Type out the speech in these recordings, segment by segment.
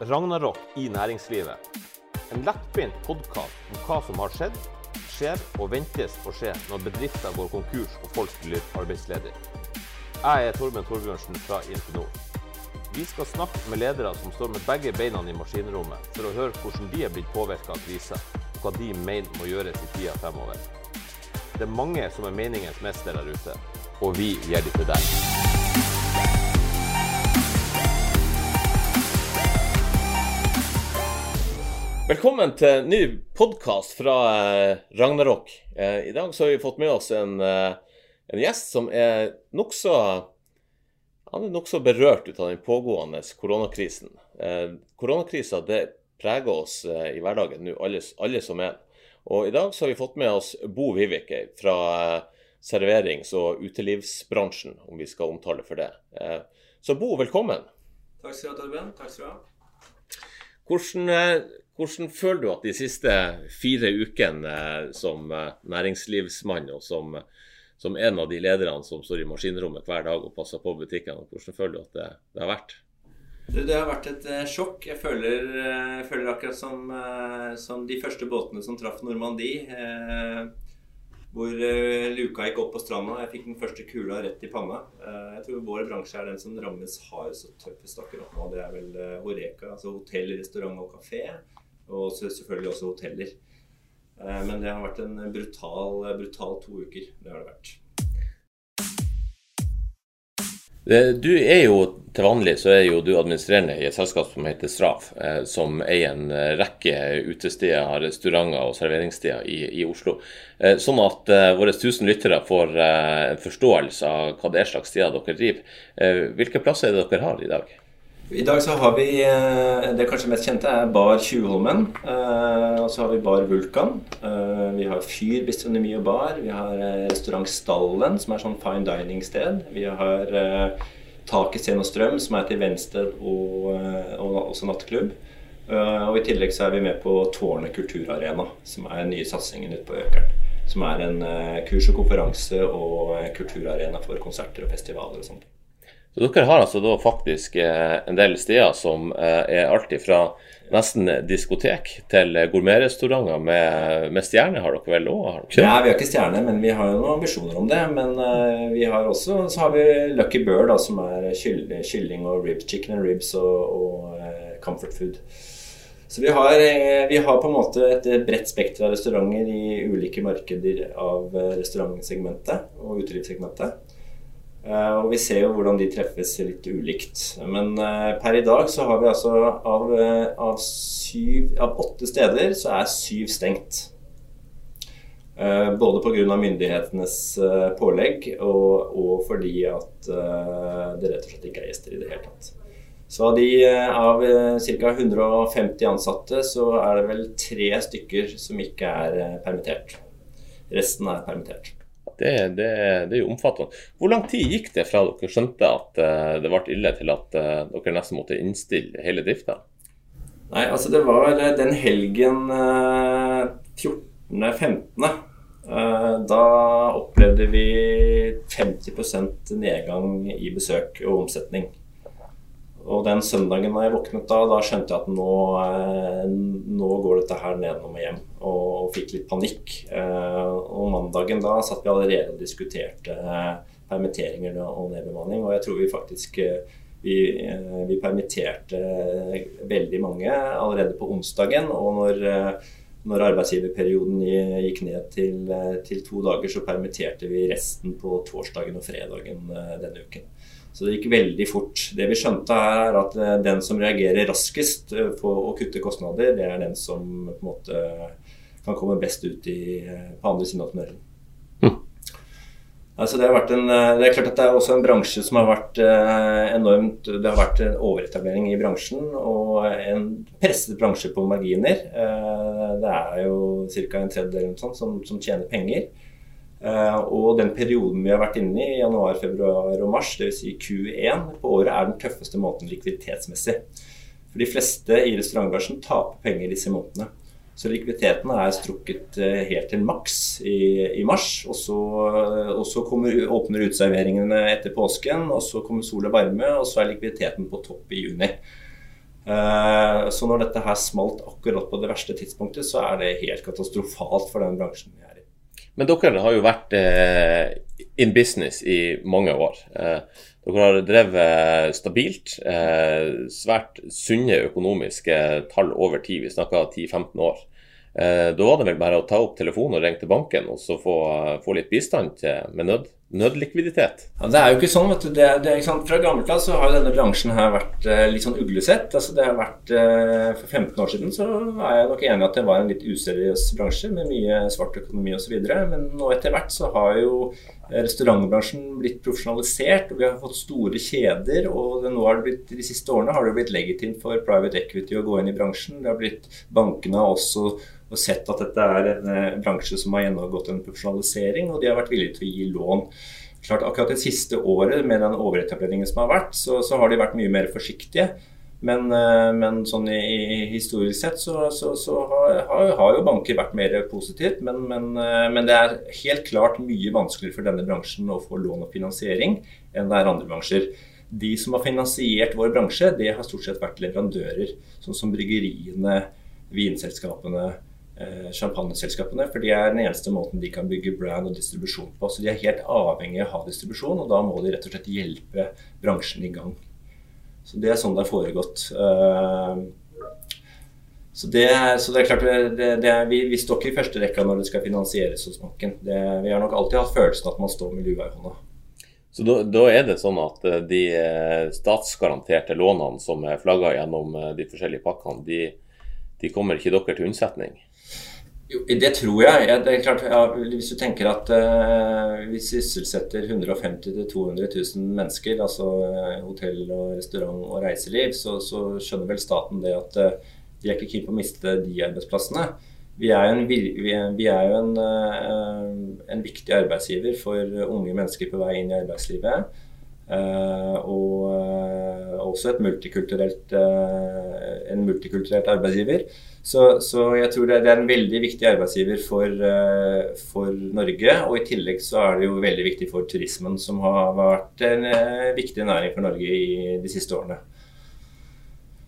Ragnarok i næringslivet. En lettbeint podkast om hva som har skjedd, skjer og ventes å skje når bedrifter går konkurs og folk blir arbeidsledige. Jeg er Torben Torbjørnsen fra Infinor. Vi skal snakke med ledere som står med begge beina i maskinrommet, for å høre hvordan de er blitt påvirka av krisa, og hva de mener må gjøres i tida fremover. Det er mange som er meningens mester der ute, og vi gir de til deg. Velkommen til en ny podkast fra eh, Ragnarok. Eh, I dag så har vi fått med oss en, eh, en gjest som er nokså Han er nokså berørt ut av den pågående koronakrisen. Koronakrisa det preger oss i hverdagen nå, alle, alle som er. Og i dag så har vi fått med oss Bo Vivike fra serverings- og utelivsbransjen, om vi skal omtale for det. Så Bo, velkommen. Takk skal du ha, Torben. Takk skal du ha. Hvordan, hvordan føler du at de siste fire ukene eh, som eh, næringslivsmann og som, som en av de lederne som står i maskinrommet hver dag og passer på butikkene, hvordan føler du at det, det har vært? Det, det har vært et eh, sjokk. Jeg føler, jeg føler akkurat som, som de første båtene som traff Normandie. Eh, hvor luka gikk opp på stranda. Jeg fikk den første kula rett i panna. Jeg tror vår bransje er den som rammes hardest og tøffest akkurat nå. Det er vel Horeca, altså hotell, restaurant og kafé. Og selvfølgelig også hoteller. Eh, men det har vært en brutal, brutal to uker. Det har det vært. Du er jo til vanlig så er jo du administrerende i et selskap som heter Strav, eh, som eier en eh, rekke utesteder, restauranter og serveringssteder i, i Oslo. Eh, sånn at eh, våre tusen lyttere får eh, en forståelse av hva det er slags steder dere driver. Eh, hvilke plasser er det dere har i dag? I dag så har vi eh, Det kanskje mest kjente er Bar Tjuvholmen. eh, Og så har vi Bar Vulkan. eh, Vi har Fyr bistronomi og bar. Vi har restaurant Stallen, som er sånn fine dining-sted. Vi har Taket Scene og Strøm, som er til venstre og, og også nattklubb. Og i tillegg så er vi med på Tårnet kulturarena, som er den nye satsingen ute på Økeren. Som er en kurs- og konferanse og kulturarena for konserter og festivaler og sånt. Så dere har altså da faktisk eh, en del steder som eh, er alt fra nesten diskotek til gourmetrestauranter med, med stjerne, har dere vel òg? Nei, vi har ikke stjerne, men vi har jo noen ambisjoner om det. Men eh, vi har også så har vi Lucky Bird, da, som er kylling og ribs, chicken and ribs og, og comfort food. Så vi har, vi har på en måte et bredt spekter av restauranter i ulike markeder av restaurantsegmentet og utelivssegmentet. Eh, Og vi ser jo hvordan de treffes litt ulikt. Men eh, per i dag så har vi altså av, eh, av, syv, av åtte steder så er syv stengt. Både pga. myndighetenes pålegg og, og fordi at det rett og slett ikke er gjester i det hele tatt. Så av, av ca. 150 ansatte så er det vel tre stykker som ikke er permittert. Resten er permittert. Det, det, det er jo omfattende. Hvor lang tid gikk det fra dere skjønte at eh, det ble ille, til at eh, dere nesten måtte innstille hele drifta? Nei, altså det var eh, den helgen eh, 14.-15. Eh, da opplevde vi 50% nedgang i besøk og omsetning. Og den søndagen da jeg våknet da, da skjønte jeg at nå, eh, nå går dette her nedenom og hjem. Og, og fikk litt panikk. Eh, og mandagen da satt vi allerede og diskuterte eh, permitteringer og nedbemanning. Og jeg tror vi faktisk vi, vi permitterte veldig mange allerede på onsdagen. Og når, når arbeidsgiverperioden gikk ned til, til to dager, så permitterte vi resten på torsdagen og fredagen denne uken. Så det gikk veldig fort. Det vi skjønte her er at eh, den som reagerer raskest eh, på å kutte kostnader, det er den som på en måte kan komme best ut i, eh, på andre siden av tunnelen. Hm. Altså det, en, det er klart at det er også en bransje som har vært enormt Det har vært en overetablering i bransjen og en presset bransje på marginer. Det er jo ca. en tredjedel som, som tjener penger. Eh, og den perioden vi har vært inne i, januar, februar og mars, dvs. Si Q1 på året, er den tøffeste måneden likviditetsmessig. For de fleste i restaurantbransjen taper penger disse månedene. Så likviditeten er strukket eh, helt til maks i, i mars. Og så, og så kommer, åpner uteserveringene etter påsken, og så kommer sol og varme, og så er likviditeten på topp i juni. Så når dette her smalt akkurat på det verste tidspunktet, så er det helt katastrofalt for den bransjen vi er. Men dere har jo vært in business i mange år. Dere har drevet stabilt. Svært sunne økonomiske tall over tid. Vi snakker 10-15 år. Eh, da var det vel bare å ta opp telefonen og ringe til banken og så få, få litt bistand til, med nød, nødlikviditet. Ja, det er jo ikke sånn. vet du. Det, det, Fra gammelt av så har jo denne bransjen her vært eh, litt sånn uglesett. Altså, det har vært, eh, For 15 år siden så er jeg nok enig at det var en litt useriøs bransje med mye svart økonomi osv. Men nå etter hvert så har jo restaurantbransjen blitt profesjonalisert, og vi har fått store kjeder. Og nå har det blitt, de siste årene har det blitt legitimt for private equity å gå inn i bransjen. Det har blitt Bankene også og sett at dette er en eh, bransje som har gjennomgått en profesjonalisering, og de har vært villige til å gi lån. Klart Akkurat det siste året med den overetableringen som har vært, så, så har de vært mye mer forsiktige. Men, eh, men sånn i, i, historisk sett så, så, så har, har, jo banker vært mer positivt. Men, men, eh, men, det er helt klart mye vanskeligere for denne bransjen å få lån og finansiering enn det er andre bransjer. De som har finansiert vår bransje, det har stort sett vært leverandører, sånn som bryggeriene, vinselskapene, champagneselskapene. For de er den eneste måten de kan bygge brand og distribusjon på. Så de er helt avhengig av å ha distribusjon, og da må de rett og slett hjelpe bransjen i gang. Så det er sånn det har foregått. Eh, så det, er, så det er klart, det, det er, vi, vi, står ikke i første rekka når det skal finansieres hos banken. vi har nok alltid hatt følelsen at man står med lua i hånda. Så da, da, er det sånn at de eh, statsgaranterte lånene som er flagga gjennom de forskjellige pakkene, de, de kommer ikke dere til unnsetning? Jo, det tror jeg. Ja, det er klart, ja, hvis du tenker at uh, vi sysselsetter 150 000-200 000 mennesker, altså uh, hotell, og restaurant og reiseliv, så, så, skjønner vel staten det at uh, de er ikke keen på å miste de arbeidsplassene. Vi er jo en, vi, er jo en, en viktig arbeidsgiver for unge mennesker på vei inn i arbeidslivet. Og også et multikulturelt, en multikulturelt arbeidsgiver. Så, så, jeg tror det, er en veldig viktig arbeidsgiver for, eh, for, Norge. Og i tillegg så er det jo veldig viktig for turismen, som har vært en eh, viktig næring for Norge i de siste årene.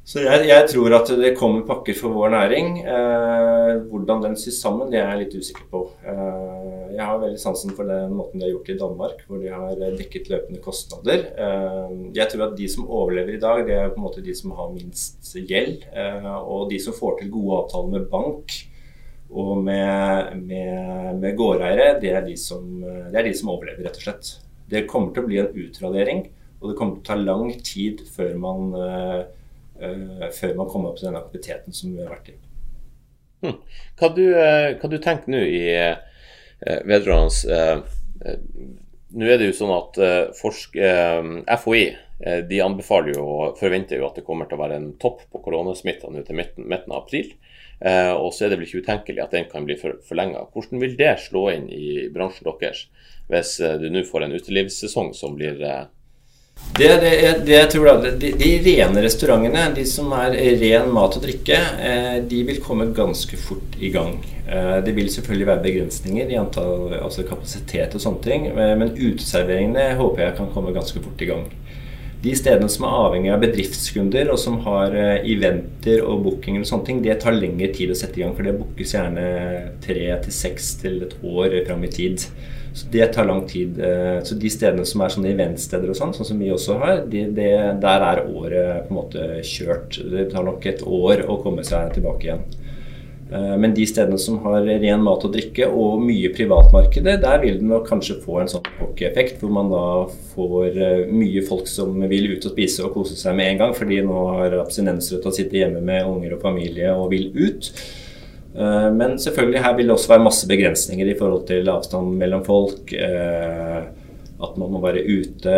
Så jeg, jeg, tror at det kommer pakker for vår næring. Eh, hvordan den sys sammen, det er jeg litt usikker på. Eh, jeg har veldig sansen for den måten de har gjort det i Danmark, hvor de har dekket løpende kostnader. Eh, jeg tror at de som overlever i dag, det er på en måte de som har minst gjeld. Eh, og de som får til gode avtaler med bank og med, med, med gårdeiere, det, det, er de som overlever, rett og slett. Det kommer til å bli en utradering, og det kommer til å ta lang tid før man eh, før man kommer opp til den aktiviteten som vi har vært i. Hmm. Hva, du, uh, hva du tenker nå i uh, vedrørende Nå er det jo sånn at forsk, FHI de anbefaler jo og forventer jo at det kommer til å være en topp på koronasmitta nå til midten, midten, av april. og så er det vel ikke utenkelig at den kan bli for, forlenga. Hvordan vil det slå inn i bransjen deres hvis du nå får en utelivssesong som blir det, det, det, jeg tror da, de, de, rene restaurantene, de som er ren mat og drikke, eh, de vil komme ganske fort i gang. Eh, det vil selvfølgelig være begrensninger i antall altså kapasitet og sånne ting, eh, men uteserveringene håper jeg kan komme ganske fort i gang. De stedene som er avhengig av bedriftskunder, og som har eventer og bookinger og sånne ting, det tar lengre tid å sette i gang, for det bookes gjerne tre til seks til et år fram i tid. Så det tar lang tid. Eh, så de stedene som er sånne eventsteder og sånn, sånn som vi også har, de, de, der er året på en måte kjørt. Det tar nok et år å komme seg tilbake igjen. Eh, men de stedene som har ren mat og drikke og mye privatmarkedet, der vil den kanskje få en sånn effekt hvor man da får eh, mye folk som vil ut og spise og kose seg med en gang, fordi nå har abstinenser til å sitte hjemme med unger og familie og vil ut. Eh, men selvfølgelig her vil det også være masse begrensninger i forhold til avstand mellom folk. At man må være ute.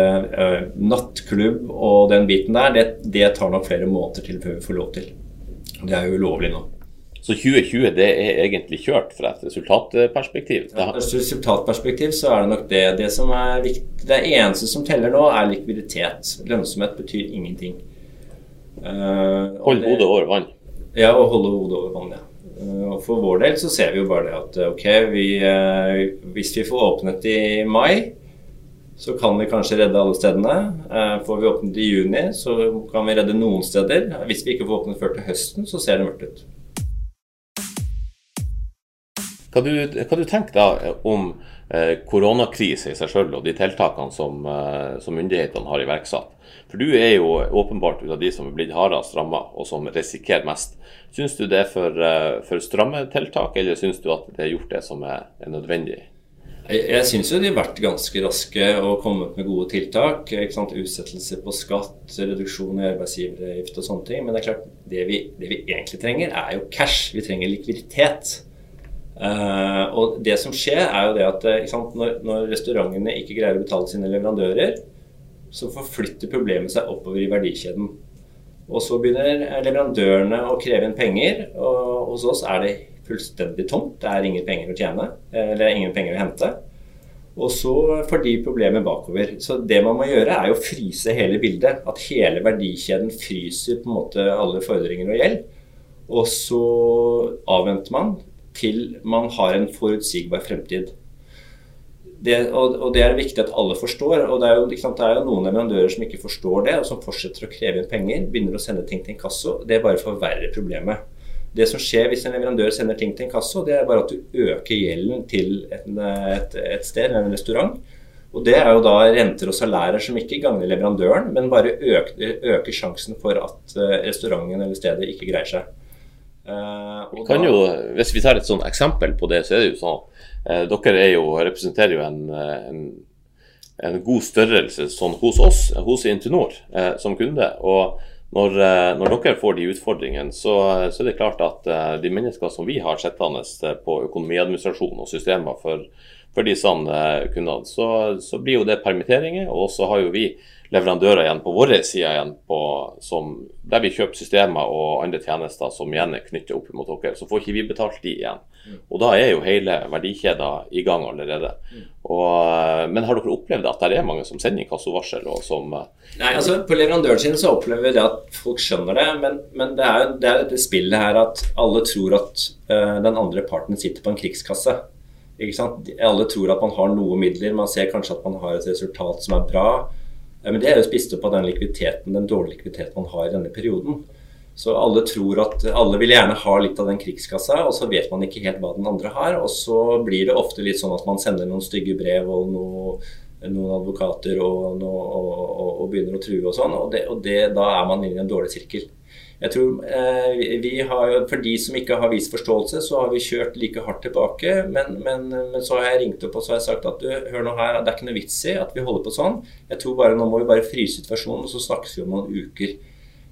Nattklubb og den biten der, det, det tar nok flere måneder til før vi får lov til. Det er jo ulovlig nå. Så 2020 det er egentlig kjørt fra et resultatperspektiv? Ja, Fra et resultatperspektiv så er det nok det. Det som er viktig, det eneste som teller nå, er likviditet. Lønnsomhet betyr ingenting. Hold hodet over vann? Ja, å holde hodet over vann, ja. Uh, og For vår del så ser vi jo bare det at eh, ok, vi, uh, hvis vi får åpnet i mai, så kan vi kanskje redde alle stedene. Får vi åpnet i juni, så kan vi redde noen steder. Hvis vi ikke får åpnet før til høsten, så ser det mørkt ut. Hva du, hva du tenker da om eh, koronakrise i seg selv og de tiltakene som, eh, som, myndighetene har iverksatt? For du er jo åpenbart ut av de som er blitt hardest ramma og som risikerer mest. Syns du det er for, eh, for stramme tiltak, eller syns du at det er gjort det som er, er nødvendig? Jeg, jeg syns jo de har vært ganske raske og kommet med gode tiltak. Utsettelse på skatt, reduksjon i arbeidsgiveravgift og sånne ting. Men det er klart, det vi, det vi egentlig trenger, er jo cash. Vi trenger likviditet. Uh, og det som skjer, er jo det at sant, når, når, restaurantene ikke greier å betale sine leverandører, så forflytter problemet seg oppover i verdikjeden. Og så begynner leverandørene å kreve inn penger, og hos oss er det fullstendig tomt. Det er ingen penger å tjene, eller ingen penger å hente. Og så får de problemet bakover. Så det man må gjøre, er å fryse hele bildet. At hele verdikjeden fryser på en måte alle fordringer og gjeld. Og så avventer man til man har en forutsigbar fremtid. Det, og, og, det er viktig at alle forstår. og Det er jo, sant, det er jo noen leverandører som ikke forstår det, og som fortsetter å kreve inn penger. Begynner å sende ting til inkasso. Det bare forverrer problemet. Det som skjer hvis en leverandør sender ting til inkasso, det er bare at du øker gjelden til et, et, et sted, en restaurant. Og det er jo da renter og salærer som ikke gagner leverandøren, men bare øker, øker sjansen for at eh, restauranten eller stedet ikke greier seg. Uh, vi kan jo, Hvis vi tar et sånt eksempel på det, så er det jo sånn eh, Dere jo, representerer jo en, eh, en, en, god størrelse sånn hos oss, hos Intinor, eh, som kunde. og når, når, dere får de utfordringene, så, så, er det klart at de mennesker som vi har sittende på økonomiadministrasjon og systemer for, for disse kundene, så, så, blir jo det permitteringer. Og så har jo vi leverandører igjen på vår side igjen, på, som, der vi kjøper systemer og andre tjenester som igjen er knyttet opp mot dere. Så får ikke vi betalt de igjen. Og da er jo hele verdikjeden i gang allerede. Og, men har dere opplevd at det er mange som sender inkassovarsel? og som Nei, altså På leverandøren sin så opplever vi det at folk skjønner det. Men, men det er jo det dette spillet her at alle tror at uh, den andre parten sitter på en krigskasse. Alle tror at man har noe midler. Man ser kanskje at man har et resultat som er bra. Men det er jo spist opp av den likviditeten, den dårlige likviditeten man har i denne perioden. Så alle tror at alle vil gjerne ha litt av den krigskassa, og så vet man ikke helt hva den andre har. Og så blir det ofte litt sånn at man sender noen stygge brev og noe, noen advokater og, og, og, og, begynner å true og sånn. Og, det, og det, da er man inne i en dårlig sirkel. Jeg tror eh, vi har, For de som ikke har vist forståelse, så har vi kjørt like hardt tilbake. Men, men, men så har jeg ringt opp og så har jeg sagt at du, hør nå her, det er ikke noe vits i at vi holder på sånn. Jeg tror bare Nå må vi bare fryse situasjonen, og så snakkes vi om noen uker.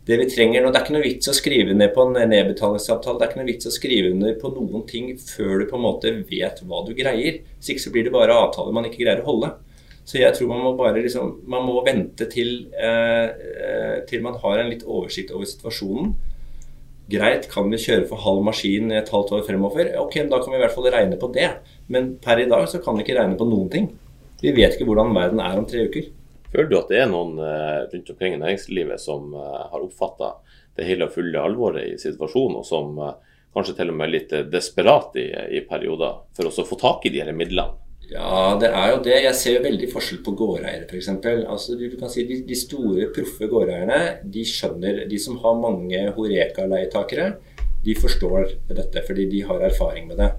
Det vi trenger nå, det er ikke noe vits å skrive ned på en nedbetalingsavtale. Det er ikke noe vits å skrive under på noen ting før du på en måte vet hva du greier. Hvis ikke så blir det bare avtaler man ikke greier å holde. Så jeg tror man må bare liksom, man må vente til, eh, eh, til man har en litt oversikt over situasjonen. Greit, kan vi kjøre for halv maskin et halvt år fremover? Ok, da kan vi i hvert fall regne på det. Men per i dag så kan vi ikke regne på noen ting. Vi vet ikke hvordan verden er om tre uker. Føler du at det er noen eh, rundt omkring i næringslivet som eh, har oppfatta det hele og fulle alvoret i situasjonen, og som kanskje til og med er litt desperat i, i perioder for å få tak i de her midlene? Ja, det er jo det. Jeg ser jo veldig forskjell på gårdeiere, f.eks. Altså, du kan si de, de store, proffe gårdeierne, de skjønner De som har mange Horeka-leietakere, de forstår dette fordi de har erfaring med det.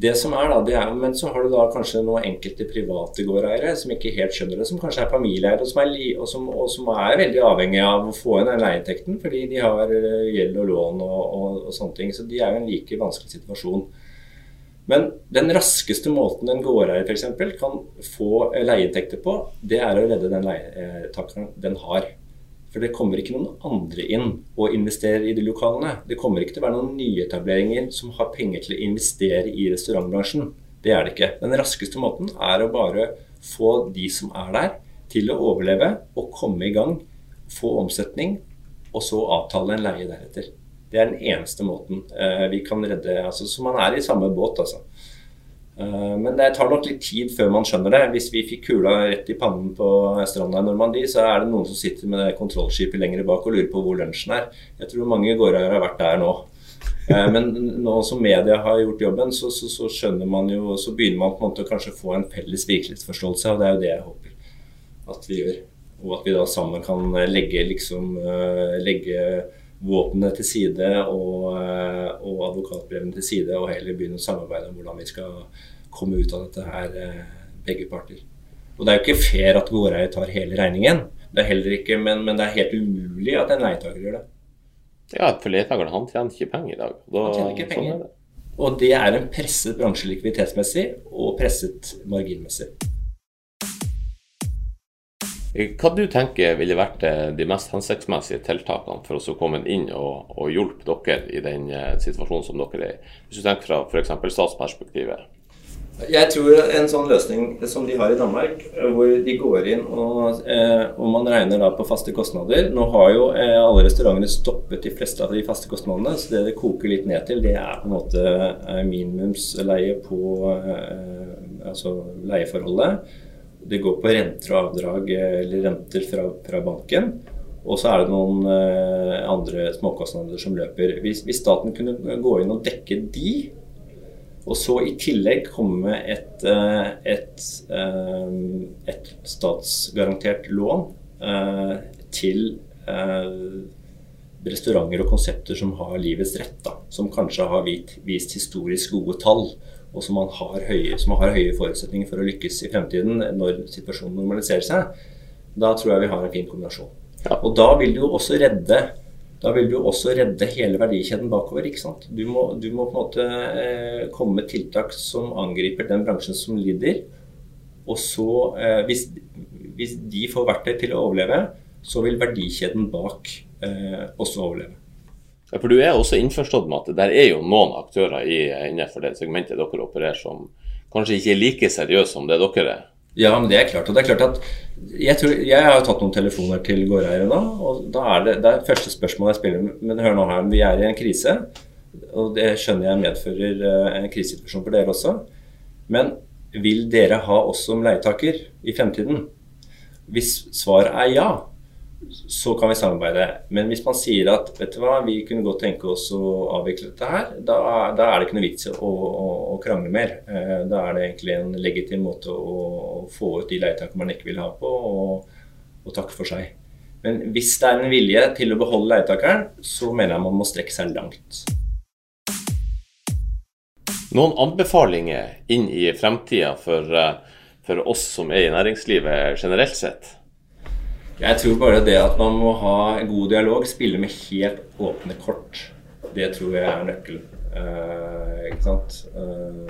Det som er da, det er, Men så har du da kanskje noen enkelte private gårdeiere som ikke helt skjønner det, som kanskje er familieeiere, og, og, og som er veldig avhengig av å få inn den leieinntekten fordi de har eh, gjeld og lån og, og sånne ting. Så de er jo en like vanskelig situasjon. Men den raskeste måten en gårdeier f.eks. kan få leieinntekter på, det er å redde den leietakeren den har. For det kommer ikke noen andre inn og investerer i de lokalene. Det kommer ikke til å være noen nyetableringer som har penger til å investere i restaurantbransjen. Det er det ikke. Den raskeste måten er å bare få de som er der, til å overleve og komme i gang, få omsetning, og så avtale en leie deretter. Det er den eneste måten uh, vi kan redde altså, Så man er i samme båt, altså. Uh, men det tar nok litt tid før man skjønner det. Hvis vi fikk kula rett i pannen på stranda i Normandie, så er det noen som sitter med det kontrollskipet lenger bak og lurer på hvor lunsjen er. Jeg tror mange gårdeiere har vært der nå. Uh, men nå som media har gjort jobben, så, så, så, skjønner man jo Så begynner man på en måte å kanskje få en felles virkelighetsforståelse, og det er jo det jeg håper. at vi gjør. Og at vi da sammen kan legge, liksom, legge våpnene til side og, og advokatbrevene til side, og heller begynne å samarbeide om hvordan vi skal komme ut av dette her, begge parter. Og det er jo ikke fair at gårdeier tar hele regningen. Det er heller ikke, men, men det er helt umulig at en leietaker gjør det. Ja, for leietakeren han tjener ikke penger i dag. Da, han tjener ikke sånn penger. Sånn og det er en presset bransje likviditetsmessig og presset marginmessig. Hva du tenker ville vært eh, de mest hensiktsmessige tiltakene for å komme inn og, og hjelpe dere i den eh, situasjonen som dere er i? Hvis du tenker fra f.eks. statsperspektivet? Jeg tror en sånn løsning som de har i Danmark, hvor de går inn og, eh, og man regner på faste kostnader Nå har jo eh, alle restaurantene stoppet de fleste av de faste kostnadene, så det det koker litt ned til, det er på en måte eh, minimumsleie på eh, altså leieforholdet. Det går på renter og avdrag eh, eller renter fra, fra banken. Og så er det noen eh, andre småkostnader som løper. Hvis, hvis staten kunne gå inn og dekke de, og så i tillegg komme et, eh, et, et statsgarantert lån til restauranter og konsepter som har livets rett, da, som kanskje har vist historisk gode tall, og som, har høye, som har høye forutsetninger for å lykkes i fremtiden når situasjonen normaliserer seg, da tror jeg vi har en fin kombinasjon. Ja. Og da vil du jo også redde da vil du også redde hele verdikjeden bakover. ikke sant? Du må, du må på en måte eh, komme med tiltak som angriper den bransjen som lider. Og så, eh, hvis, hvis, de får verktøy til å overleve, så vil verdikjeden bak eh, også overleve. Ja, for Du er også innforstått med at det er jo noen aktører i, innenfor det segmentet dere opererer som kanskje ikke er like seriøse som det dere er? Ja, men det er klart. Og det er klart at jeg, tror, jeg har jo tatt noen telefoner til gårdeiere nå, og da er det, det er første spørsmål jeg spiller Men hør nå her, vi er i en krise, og det skjønner jeg medfører eh, en krisesituasjon for dere også. Men vil dere ha oss som leietaker i fremtiden? Hvis svaret er ja, så kan vi samarbeide. Men hvis man sier at vet du hva, vi kunne godt tenke oss å avvikle dette her, da, da er det ikke noe vits i å, å, å, krangle mer. Eh, da er det egentlig en legitim måte å, få ut de leietakerne man ikke vil ha på, og, og, takke for seg. Men hvis det er en vilje til å beholde leietakeren, så mener jeg man må strekke seg langt. Noen anbefalinger inn i fremtida for, eh, for oss som er i næringslivet generelt sett? Jeg tror bare det at man må ha en god dialog, spille med helt åpne kort, det tror jeg er nøkkelen. Uh, ikke sant? Uh,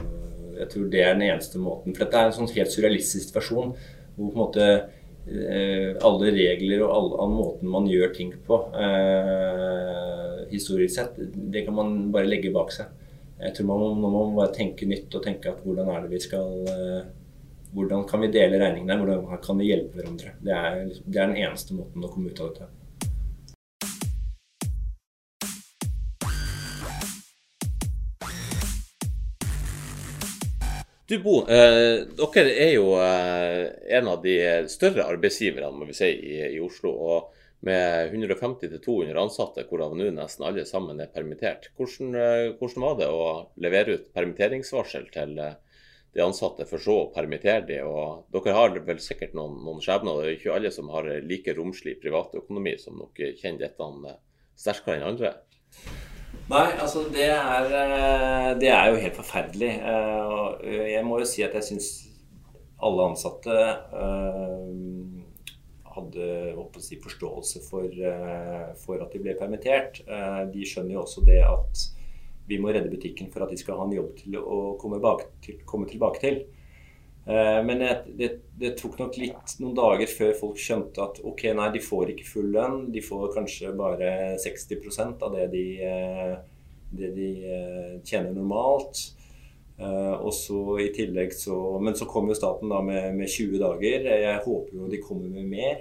jeg tror det er den eneste måten. For dette er en sånn helt surrealistisk situasjon hvor på en måte uh, alle regler og all, all måten man gjør ting på historisk sett, det kan man bare legge bak seg. Jeg tror man man må bare tenke nytt og tenke at hvordan er det vi skal hvordan kan vi dele regningene? Hvordan kan vi hjelpe hverandre? Det er, det er den eneste måten å komme ut av dette. Du Bo, eh, dere er jo eh, en av de større arbeidsgiverne må vi si, i, i Oslo. og Med 150-200 ansatte, hvorav nå nesten alle sammen er permittert. Hvordan, eh, hvordan, var det å levere ut permitteringsvarsel til eh, de ansatte, for så å permittere de, og Dere har vel sikkert noen, noen skjebner. Det er ikke alle som har like romslig privatøkonomi som dere kjenner dette eh, sterkere enn andre. Nei, altså det er, eh, det er jo helt forferdelig. Eh, jeg må jo si at jeg syns alle ansatte hadde si, forståelse for, for, at de ble permittert. De skjønner jo også det at vi må redde butikken for at de skal ha en jobb til å komme, til, komme tilbake til. Eh, men det, det, tok nok litt noen dager før folk skjønte at ok, nei, de får ikke full lønn. De får kanskje bare 60 av det de, eh, det de eh, tjener normalt. Og så i tillegg så, Men så kom jo staten da med, med 20 dager. Jeg håper jo de kommer med mer.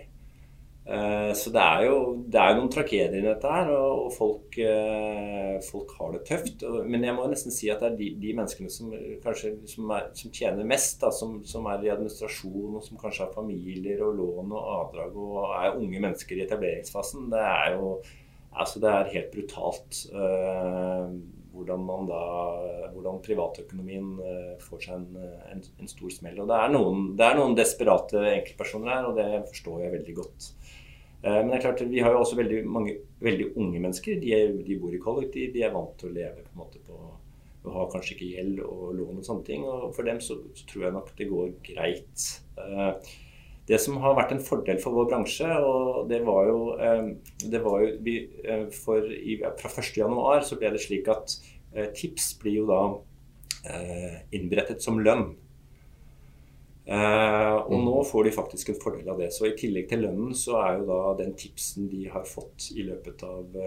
Eh, så det er jo det er noen tragedier i dette her, og, folk, eh, folk, har det tøft. Men jeg må nesten si at det er de, de menneskene som kanskje som, er, som tjener mest, da, som, som, er i administrasjon, og som kanskje har familier og lån og avdrag og er unge mennesker i etableringsfasen. Det er jo altså det er helt brutalt. Eh, hvordan, man da, hvordan privatøkonomien får seg en, en, en, stor smell. Og det er, noen, det er noen desperate enkeltpersoner her, og det forstår jeg veldig godt. Men det er klart, vi har jo også veldig mange veldig unge mennesker. De, er, de bor i kollektiv, de er vant til å leve på en måte på og har kanskje ikke gjeld og lån og sånne ting. Og for dem så, så tror jeg nok det går greit. Det som har vært en fordel for vår bransje, og det var jo, eh, det var jo vi, eh, for, Fra 1.1 så ble det slik at eh, tips blir jo da innberettet som lønn. og nå mm. får de faktisk en fordel av det. Så i tillegg til lønnen så er jo da den tipsen de har fått i løpet av,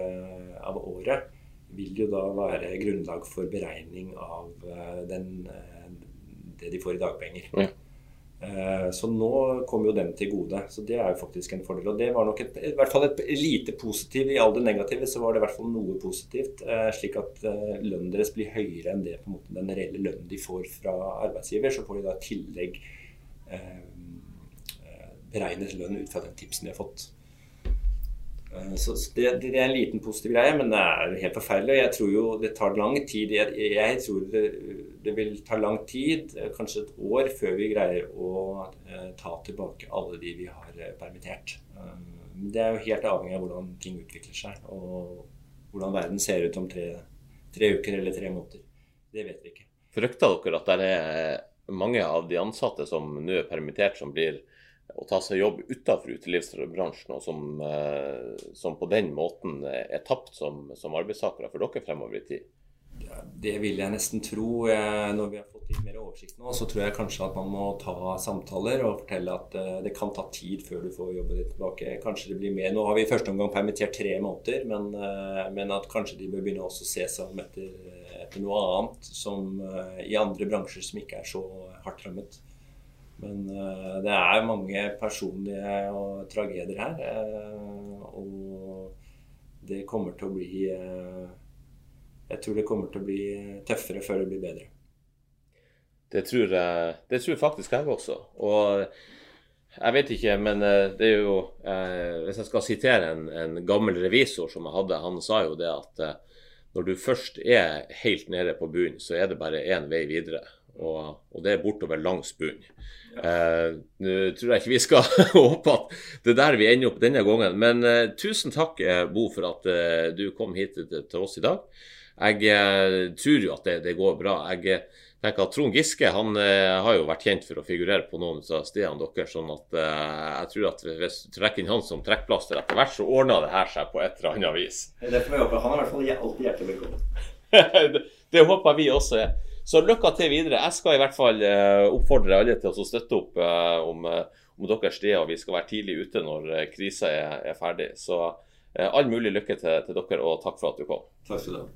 av året, vil jo da være grunnlag for beregning av den, det de får i dagpenger. Ja. Eh, så nå kommer jo den til gode. Så det er jo faktisk en fordel. Og det var nok et, i hvert fall et lite positivt. I all det negative så var det i hvert fall noe positivt. Eh, slik at eh, lønnen deres blir høyere enn det på en måte den reelle lønnen de får fra arbeidsgiver. Så får de da i tillegg beregnet lønn ut fra den tipsen de har fått. Eh, så det, det, er en liten positiv greie, men det er helt forferdelig. Jeg tror jo det tar lang tid. Jeg, jeg tror det, det, vil ta lang tid, eh, kanskje et år, før vi greier å eh, ta tilbake alle de vi har permittert. Det er jo helt avhengig av hvordan ting utvikler seg, og hvordan verden ser ut om tre, tre uker eller tre måneder. Det vet vi ikke. Frykter dere at det er mange av de ansatte som nå er permittert, som blir å ta seg jobb utenfor utelivsbransjen, og som, eh, som, på den måten er tapt som, som arbeidstakere for dere fremover i tid? Ja, det vil jeg nesten tro. Når vi har fått litt mer oversikt nå, så tror jeg kanskje at man må ta samtaler og fortelle at eh, det kan ta tid før du får jobben din tilbake. Kanskje det blir mer. Nå har vi i første omgang permittert tre måneder, men, eh, men at kanskje de bør begynne også å se seg om etter, etter noe annet som i andre bransjer som ikke er så hardt rammet. Men uh, det er mange personlige tragedier her. Uh, og det kommer til å bli uh, Jeg tror det kommer til å bli tøffere før det blir bedre. Det tror jeg, det tror faktisk jeg også. Og jeg vet ikke, men det er jo Hvis jeg skal sitere en, en gammel revisor som jeg hadde, han sa jo det at når du først er helt nede på bunnen, så er det bare én vei videre. Og, og det er bortover langs bunnen. Eh, Nå tror jeg ikke vi skal håpe at det er der vi ender opp denne gangen. Men eh, tusen takk, eh, Bo, for at eh, du kom hit til, til oss i dag. Jeg eh, tror jo at det, det, går bra. Jeg tenker at Trond Giske han har jo vært kjent for å figurere på noen av stedene deres. sånn at jeg tror at hvis du trekker inn han som trekkplaster etter hvert, så ordner det her seg på et eller annet vis. Det får vi håpe. Han er i hvert fall alltid hjertelig velkommen. det, det håper vi også. Så lykke til videre. Jeg skal i hvert fall uh, oppfordre alle til å støtte opp uh, om, uh, om, deres og vi skal være tidlig ute når krisa er, er, ferdig. Så all mulig lykke til, til, dere, og takk for at du kom. Takk skal du ha.